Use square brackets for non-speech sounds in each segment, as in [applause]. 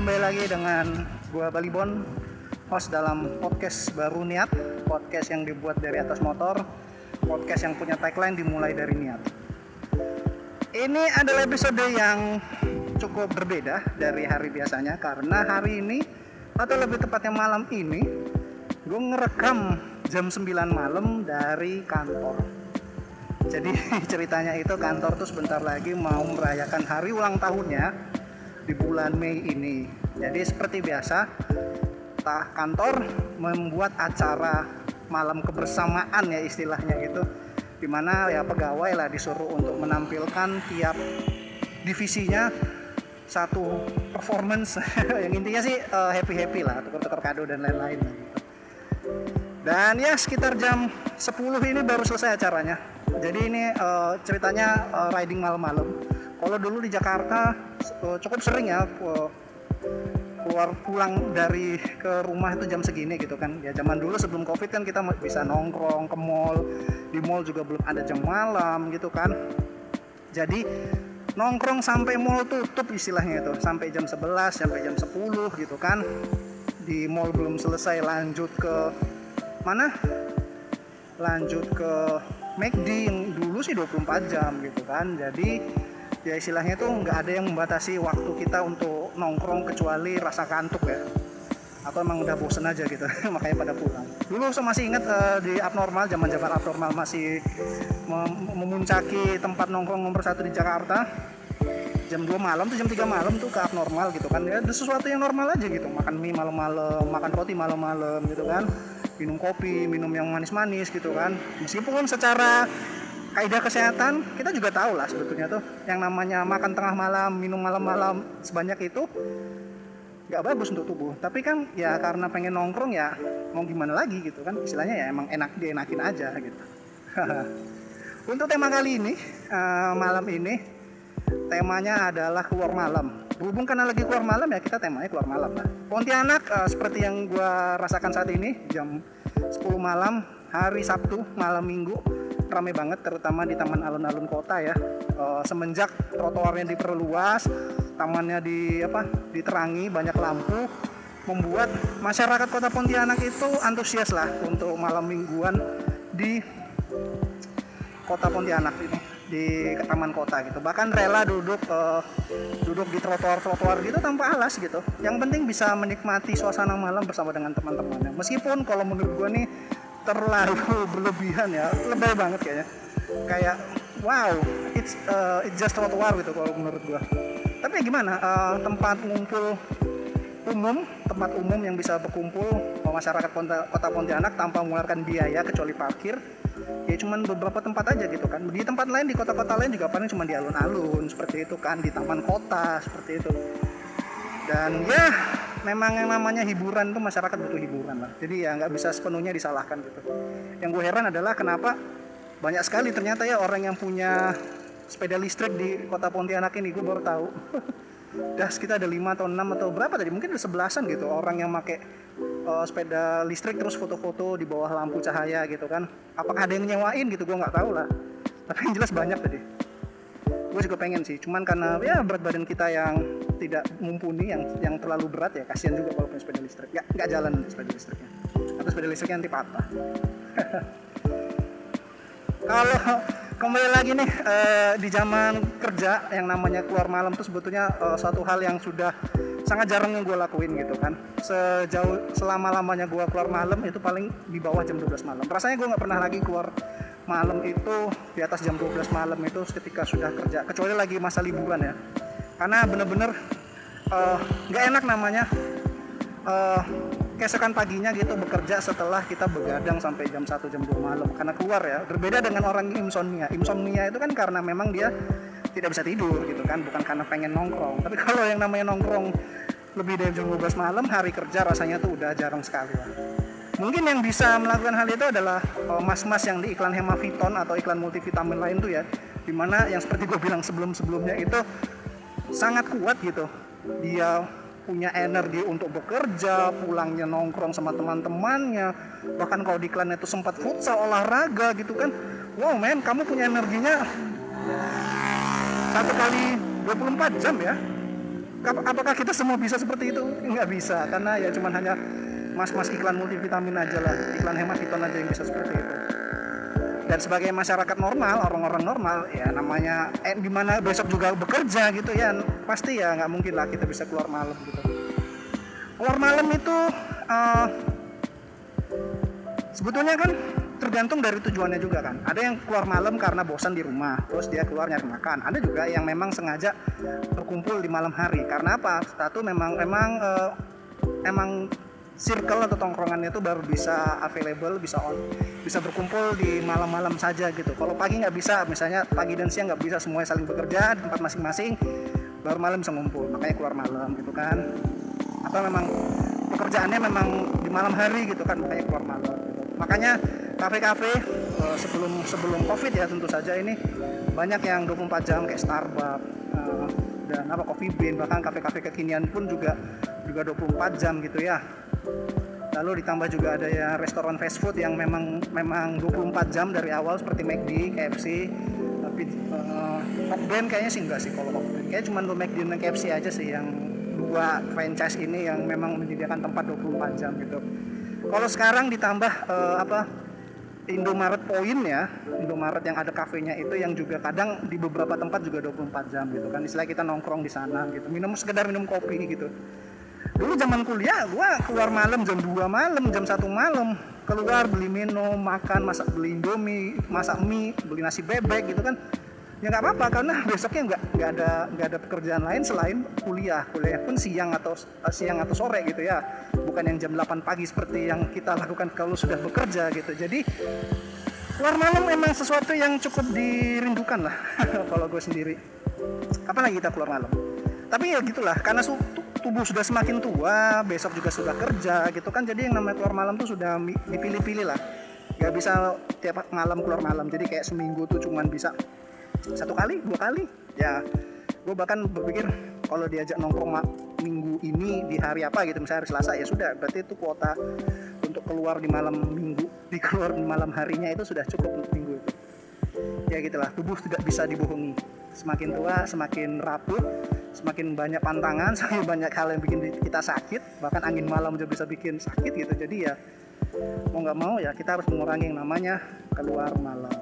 Kembali lagi dengan gua Balibon, host dalam podcast baru Niat, podcast yang dibuat dari atas motor, podcast yang punya tagline dimulai dari niat. Ini adalah episode yang cukup berbeda dari hari biasanya karena hari ini atau lebih tepatnya malam ini gue ngerekam jam 9 malam dari kantor. Jadi [laughs] ceritanya itu kantor tuh sebentar lagi mau merayakan hari ulang tahunnya di bulan Mei ini. Jadi seperti biasa, kantor membuat acara malam kebersamaan ya istilahnya itu di mana ya pegawai lah disuruh untuk menampilkan tiap divisinya satu performance [laughs] yang intinya sih uh, happy happy lah tukar-tukar kado dan lain-lain gitu. dan ya sekitar jam 10 ini baru selesai acaranya jadi ini uh, ceritanya uh, riding malam-malam kalau dulu di Jakarta uh, cukup sering ya uh, keluar pulang dari ke rumah itu jam segini gitu kan. Ya zaman dulu sebelum covid kan kita bisa nongkrong ke mall. Di mall juga belum ada jam malam gitu kan. Jadi nongkrong sampai mall tutup istilahnya itu. Sampai jam 11 sampai jam 10 gitu kan. Di mall belum selesai lanjut ke mana? Lanjut ke McD yang dulu sih 24 jam gitu kan. Jadi ya istilahnya tuh nggak ada yang membatasi waktu kita untuk nongkrong kecuali rasa kantuk ya. Atau emang udah bosen aja gitu [laughs] makanya pada pulang. Dulu saya masih ingat uh, di abnormal zaman zaman abnormal masih mem memuncaki tempat nongkrong nomor satu di Jakarta. Jam 2 malam tuh jam 3 malam tuh ke abnormal gitu kan. Ya sesuatu yang normal aja gitu. Makan mie malam-malam makan roti malam-malam gitu kan. Minum kopi minum yang manis-manis gitu kan. Meskipun secara kaidah kesehatan kita juga tahu lah sebetulnya tuh. Yang namanya makan tengah malam minum malam-malam sebanyak itu nggak bagus untuk tubuh. Tapi kan ya karena pengen nongkrong ya mau gimana lagi gitu kan. Istilahnya ya emang enak dienakin aja gitu. [laughs] Untuk tema kali ini uh, malam ini temanya adalah keluar malam. Berhubung karena lagi keluar malam ya kita temanya keluar malam lah. Pontianak uh, seperti yang gue rasakan saat ini jam 10 malam hari Sabtu malam Minggu ramai banget terutama di taman alun-alun kota ya. Uh, semenjak trotoarnya diperluas tamannya di apa diterangi banyak lampu membuat masyarakat kota Pontianak itu antusias lah untuk malam mingguan di kota Pontianak ini di taman kota gitu. Bahkan rela duduk uh, duduk di trotoar-trotoar gitu tanpa alas gitu. Yang penting bisa menikmati suasana malam bersama dengan teman-temannya. Meskipun kalau menurut gue nih terlalu [laughs] berlebihan ya. Lebay banget kayaknya. Kayak wow it's uh, it's just trotoar gitu kalau menurut gua. Tapi gimana uh, tempat ngumpul umum tempat umum yang bisa berkumpul masyarakat kota Pontianak tanpa mengeluarkan biaya kecuali parkir ya cuman beberapa tempat aja gitu kan. Di tempat lain di kota-kota lain juga paling cuma di alun-alun seperti itu kan di taman kota seperti itu. Dan ya memang yang namanya hiburan tuh masyarakat butuh hiburan lah. Jadi ya nggak bisa sepenuhnya disalahkan gitu. Yang gue heran adalah kenapa banyak sekali ternyata ya orang yang punya sepeda listrik di kota Pontianak ini gue baru tahu. [laughs] Das kita ada lima atau enam atau berapa tadi mungkin ada sebelasan gitu orang yang pakai uh, sepeda listrik terus foto-foto di bawah lampu cahaya gitu kan. Apakah ada yang nyewain gitu? Gue nggak tahu lah. Tapi yang jelas banyak tadi. Gue juga pengen sih cuman karena ya berat badan kita yang tidak mumpuni yang yang terlalu berat ya kasihan juga kalau punya sepeda listrik. Ya nggak jalan sepeda listriknya. Atau sepeda listriknya nanti patah. [laughs] Kalau kembali lagi nih eh, di zaman kerja yang namanya keluar malam tuh sebetulnya eh, suatu hal yang sudah sangat jarang yang gue lakuin gitu kan. Sejauh selama lamanya gue keluar malam itu paling di bawah jam 12 malam. Rasanya gue nggak pernah lagi keluar malam itu di atas jam 12 malam itu ketika sudah kerja. Kecuali lagi masa liburan ya karena bener-bener nggak uh, enak namanya. Uh, paginya gitu bekerja setelah kita begadang sampai jam 1 jam 2 malam. Karena keluar ya berbeda dengan orang insomnia. Insomnia itu kan karena memang dia tidak bisa tidur gitu kan bukan karena pengen nongkrong. Tapi [laughs] kalau yang namanya nongkrong lebih dari jam 12 malam hari kerja rasanya tuh udah jarang sekali. Lah mungkin yang bisa melakukan hal itu adalah eh, mas-mas yang di iklan Hemaviton atau iklan multivitamin lain tuh ya. Di mana yang seperti gue bilang sebelum-sebelumnya itu sangat kuat gitu. Dia punya energi untuk bekerja pulangnya nongkrong sama teman-temannya. Bahkan kalau di iklan itu sempat futsal olahraga gitu kan. Wow men kamu punya energinya satu kali 24 jam ya? Apakah kita semua bisa seperti itu? Nggak bisa karena ya cuman hanya mas-mas iklan multivitamin aja lah. Iklan hemaviton aja yang bisa seperti itu dan sebagai masyarakat normal orang-orang normal ya namanya eh, di mana besok juga bekerja gitu ya pasti ya nggak mungkin lah kita bisa keluar malam gitu. Keluar malam itu uh, sebetulnya kan tergantung dari tujuannya juga kan. Ada yang keluar malam karena bosan di rumah terus dia keluar nyari makan. Ada juga yang memang sengaja berkumpul di malam hari. Karena apa? Satu memang memang uh, emang circle atau tongkrongannya itu baru bisa available bisa on bisa berkumpul di malam-malam saja gitu. Kalau pagi nggak bisa misalnya pagi dan siang nggak bisa semuanya saling bekerja di tempat masing-masing baru malam bisa ngumpul makanya keluar malam gitu kan. Atau memang pekerjaannya memang di malam hari gitu kan makanya keluar malam gitu. makanya kafe-kafe eh, sebelum sebelum covid ya tentu saja ini banyak yang 24 jam kayak Starbucks eh, dan apa Coffee Bean bahkan kafe-kafe kekinian pun juga juga 24 jam gitu ya lalu ditambah juga ada ya restoran fast food yang memang memang 24 jam dari awal seperti McD, KFC tapi uh, McDonald kayaknya sih enggak sih kalau McDonald kayak cuma McD dan KFC aja sih yang dua franchise ini yang memang menyediakan tempat 24 jam gitu. Kalau sekarang ditambah uh, apa Indomaret Point ya Indomaret yang ada kafenya itu yang juga kadang di beberapa tempat juga 24 jam gitu kan. Istilah kita nongkrong di sana gitu minum sekedar minum kopi gitu dulu zaman kuliah gua keluar malam jam 2 malam jam satu malam. Keluar beli minum makan masak beli indomie masak mie beli nasi bebek gitu kan. Ya nggak apa-apa karena [laughs] besoknya nggak nggak ada nggak ada pekerjaan lain selain kuliah. Kuliah pun siang atau uh, siang atau sore gitu ya. Bukan yang jam 8 pagi seperti yang kita lakukan kalau sudah bekerja gitu. Jadi keluar malam memang sesuatu yang cukup dirindukan lah [laughs] kalau gue sendiri. Kapan lagi kita keluar malam. Tapi ya gitulah karena tubuh sudah semakin tua besok juga sudah kerja gitu kan. Jadi yang namanya keluar malam tuh sudah dipilih-pilih lah. Gak bisa tiap malam keluar malam. Jadi kayak seminggu tuh cuman bisa satu kali dua kali. Ya gue bahkan berpikir kalau diajak nongkrong minggu ini di hari apa gitu misalnya hari Selasa ya sudah. Berarti itu kuota untuk keluar di malam minggu di keluar di malam harinya itu sudah cukup untuk minggu itu. Ya gitulah tubuh tidak bisa dibohongi semakin tua semakin rapuh semakin banyak pantangan [laughs] semakin banyak hal yang bikin kita sakit bahkan angin malam juga bisa bikin sakit gitu. Jadi ya mau nggak mau ya kita harus mengurangi yang namanya keluar malam.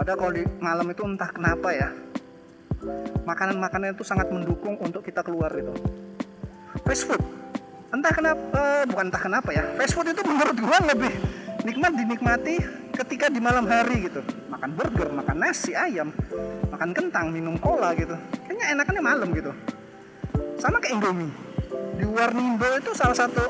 Padahal kalau di malam itu entah kenapa ya makanan-makanan itu sangat mendukung untuk kita keluar itu. Fast food. Entah kenapa bukan entah kenapa ya fast food itu menurut gua lebih nikmat dinikmati ketika di malam hari gitu. Makan burger makan nasi ayam makan kentang minum cola gitu. Kayaknya enakannya malam gitu. Sama kayak Indomie. Di Warnindo itu salah satu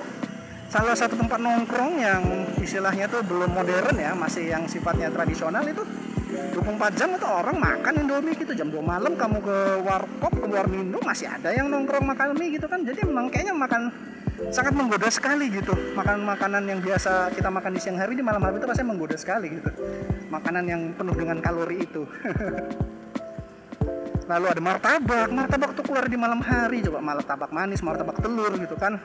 salah satu tempat nongkrong yang istilahnya tuh belum modern ya masih yang sifatnya tradisional itu. 24 jam itu orang makan Indomie gitu. Jam 2 malam kamu ke warkop ke Warmindo masih ada yang nongkrong makan mie gitu kan. Jadi emang kayaknya makan sangat menggoda sekali gitu. Makanan-makanan yang biasa kita makan di siang hari di malam hari itu pasti menggoda sekali gitu. Makanan yang penuh dengan kalori itu. [laughs] Lalu ada martabak. Martabak tuh keluar di malam hari. Coba martabak manis martabak telur gitu kan.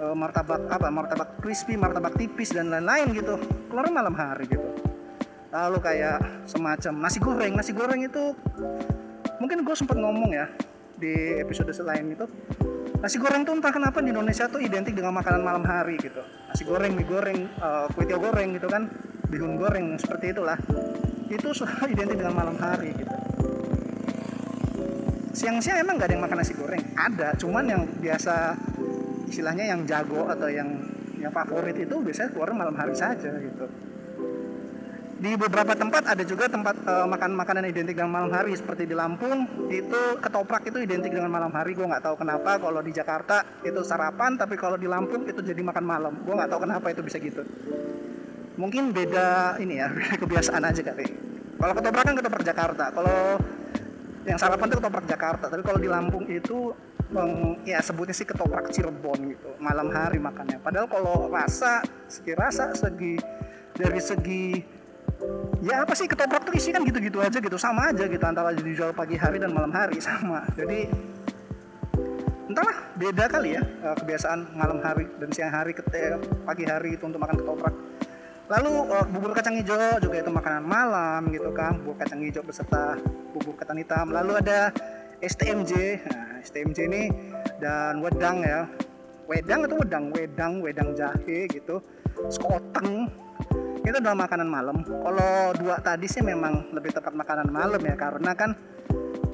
E, martabak apa? Martabak crispy martabak tipis dan lain-lain gitu. Keluar malam hari gitu. Lalu kayak semacam nasi goreng. Nasi goreng itu mungkin gue sempat ngomong ya di episode selain itu nasi goreng tuh entah kenapa di Indonesia tuh identik dengan makanan malam hari gitu. Nasi goreng mie goreng uh, kue tiaw goreng gitu kan. Bihun goreng seperti itulah. Itu [laughs] sudah identik dengan malam hari gitu. Siang-siang emang gak ada yang makan nasi goreng? Ada cuman yang biasa istilahnya yang jago atau yang yang favorit itu biasanya keluar malam hari saja gitu di beberapa tempat ada juga tempat uh, makan makanan identik dengan malam hari seperti di Lampung itu ketoprak itu identik dengan malam hari. Gue nggak tahu kenapa kalau di Jakarta itu sarapan tapi kalau di Lampung itu jadi makan malam. Gue nggak tahu kenapa itu bisa gitu. Mungkin beda ini ya [laughs] kebiasaan aja kali. Kalau ketoprak kan ketoprak Jakarta kalau yang sarapan itu ketoprak Jakarta. Tapi kalau di Lampung itu bang, ya sebutnya sih ketoprak Cirebon gitu malam hari makannya. Padahal kalau rasa segi rasa segi dari segi ya apa sih ketoprak tuh isi kan gitu-gitu aja gitu. Sama aja gitu antara dijual pagi hari dan malam hari [laughs] sama. Jadi entahlah beda kali ya eh, kebiasaan malam hari dan siang hari ke pagi hari itu untuk makan ketoprak. Lalu uh, bubur kacang hijau juga itu makanan malam gitu kan. Bubur kacang hijau beserta bubur ketan hitam. Lalu ada STMJ nah STMJ ini dan wedang ya. Wedang atau wedang? Wedang wedang jahe gitu. Sekoteng itu adalah makanan malam. Kalau dua tadi sih memang lebih tepat makanan malam ya karena kan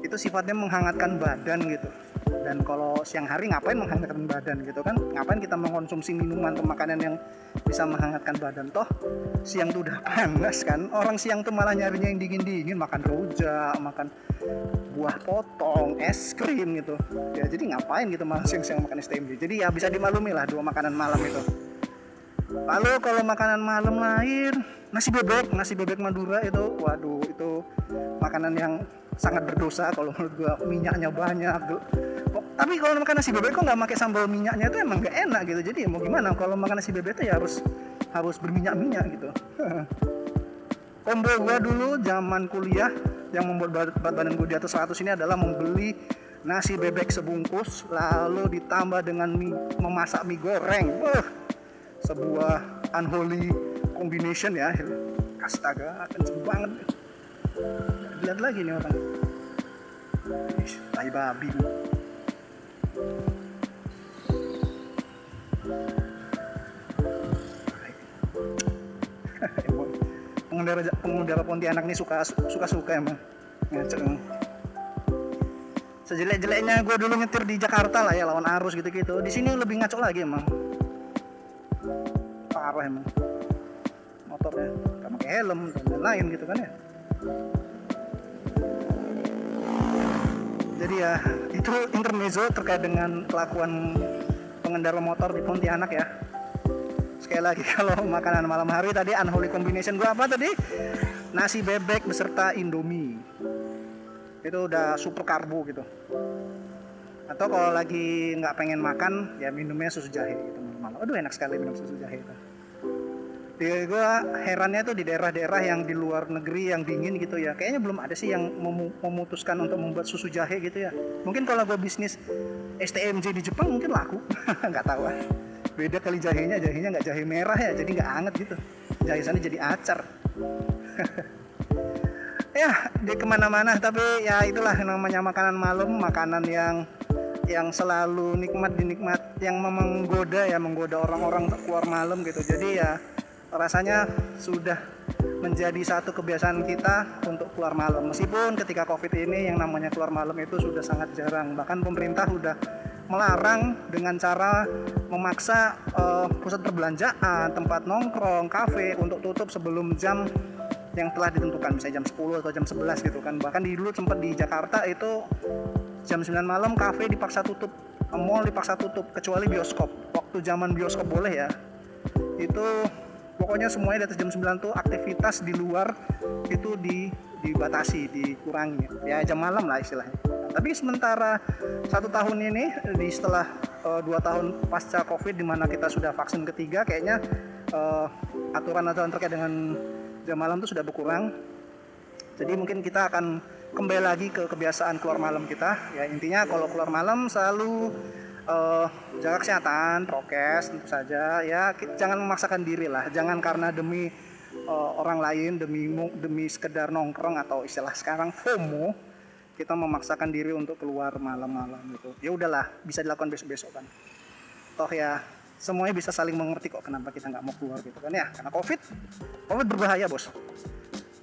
itu sifatnya menghangatkan badan gitu. Dan kalau siang hari ngapain menghangatkan badan gitu kan? Ngapain kita mengkonsumsi minuman atau makanan yang bisa menghangatkan badan? Toh siang tuh udah [laughs] panas kan? Orang siang tuh malah nyarinya yang dingin-dingin. Makan rujak makan buah potong es krim gitu. Ya jadi ngapain gitu malah siang-siang makan STMJ jadi ya bisa dimaklumi lah dua makanan malam itu lalu kalau makanan malam lain nasi bebek nasi bebek Madura itu waduh itu makanan yang sangat berdosa kalau menurut gua minyaknya banyak tuh. Tapi kalau makan nasi bebek kok nggak pakai sambal minyaknya itu emang gak enak gitu. Jadi ya mau gimana kalau makan nasi bebek itu ya harus harus berminyak minyak gitu. [laughs] Combo gua dulu zaman kuliah yang membuat berat badan gue di atas 100 ini adalah membeli nasi bebek sebungkus lalu ditambah dengan mie, memasak mie goreng. Uh, sebuah unholy combination ya. Astaga kenceng banget. Lihat lagi nih orang. Tai babi [laughs] pengendara pengendara Pontianak ini suka suka suka emang. Ngaceng sejelek-jeleknya gue dulu nyetir di Jakarta lah ya lawan arus gitu-gitu. Di sini lebih ngaco lagi emang parah emang. Motornya gak pakai helm dan lain-lain gitu kan ya. Jadi ya itu intermezzo terkait dengan kelakuan pengendara motor di Pontianak ya. Sekali lagi [laughs] kalau makanan malam hari tadi unholy combination gua apa tadi? Nasi bebek beserta indomie. Itu udah super karbo gitu. Atau kalau lagi nggak pengen makan ya minumnya susu jahe gitu malam aduh enak sekali minum susu jahe itu di gue herannya tuh di daerah-daerah yang di luar negeri yang dingin gitu ya. Kayaknya belum ada sih yang memutuskan untuk membuat susu jahe gitu ya. Mungkin kalau gue bisnis STMJ di Jepang mungkin laku. [laughs] Nggak tahu ah. Beda kali jahenya jahenya nggak jahe merah ya jadi nggak anget gitu. Jahe sana jadi acar. [laughs] Ya di ke mana-mana tapi ya itulah namanya makanan malam makanan yang yang selalu nikmat dinikmat yang menggoda ya menggoda orang-orang untuk keluar malam gitu. Jadi ya rasanya sudah menjadi satu kebiasaan kita untuk keluar malam. Meskipun ketika covid ini yang namanya keluar malam itu sudah sangat jarang bahkan pemerintah sudah melarang dengan cara memaksa uh, pusat perbelanjaan tempat nongkrong kafe untuk tutup sebelum jam yang telah ditentukan misalnya jam 10 atau jam 11 gitu kan. Bahkan di dulu sempat di Jakarta itu jam 9 malam kafe dipaksa tutup mall dipaksa tutup kecuali bioskop. Waktu zaman bioskop boleh ya. Itu pokoknya semuanya di atas jam 9 tuh aktivitas di luar itu di dibatasi dikurangi. Ya jam malam lah istilahnya. Tapi sementara satu tahun ini di setelah uh, dua tahun pasca covid di mana kita sudah vaksin ketiga kayaknya uh, aturan-aturan terkait dengan jam malam itu sudah berkurang. Jadi mungkin kita akan kembali lagi ke kebiasaan keluar malam kita. Ya intinya kalau keluar malam selalu uh, jaga kesehatan, prokes tentu saja. Ya jangan memaksakan diri lah, jangan karena demi uh, orang lain demi demi sekedar nongkrong atau istilah sekarang FOMO kita memaksakan diri untuk keluar malam-malam gitu. Ya udahlah, bisa dilakukan besok-besok kan. Toh ya semuanya bisa saling mengerti kok kenapa kita nggak mau keluar gitu kan ya. Karena covid covid berbahaya bos.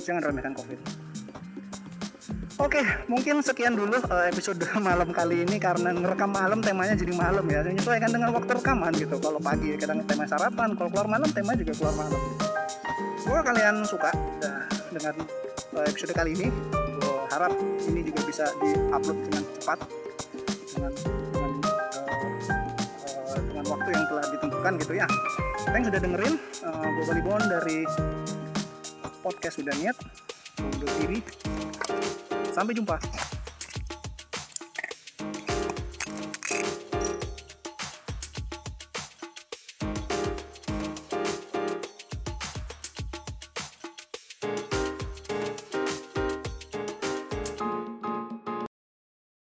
Jangan remehkan covid Oke, mungkin sekian dulu uh, episode [laughs] malam kali ini karena ngerekam malam temanya jadi malam ya. Menyesuaikan dengan waktu rekaman gitu. Kalau pagi kadang tema sarapan, kalau keluar malam tema juga keluar malam. Gue kalian suka uh, dengan uh, episode kali ini. Gue harap ini juga bisa diupload dengan cepat dengan dengan, uh, dengan waktu yang telah ditentukan gitu ya. Thanks sudah dengerin. Uh, gue Balibon dari podcast sudah niat undur diri Sampai jumpa.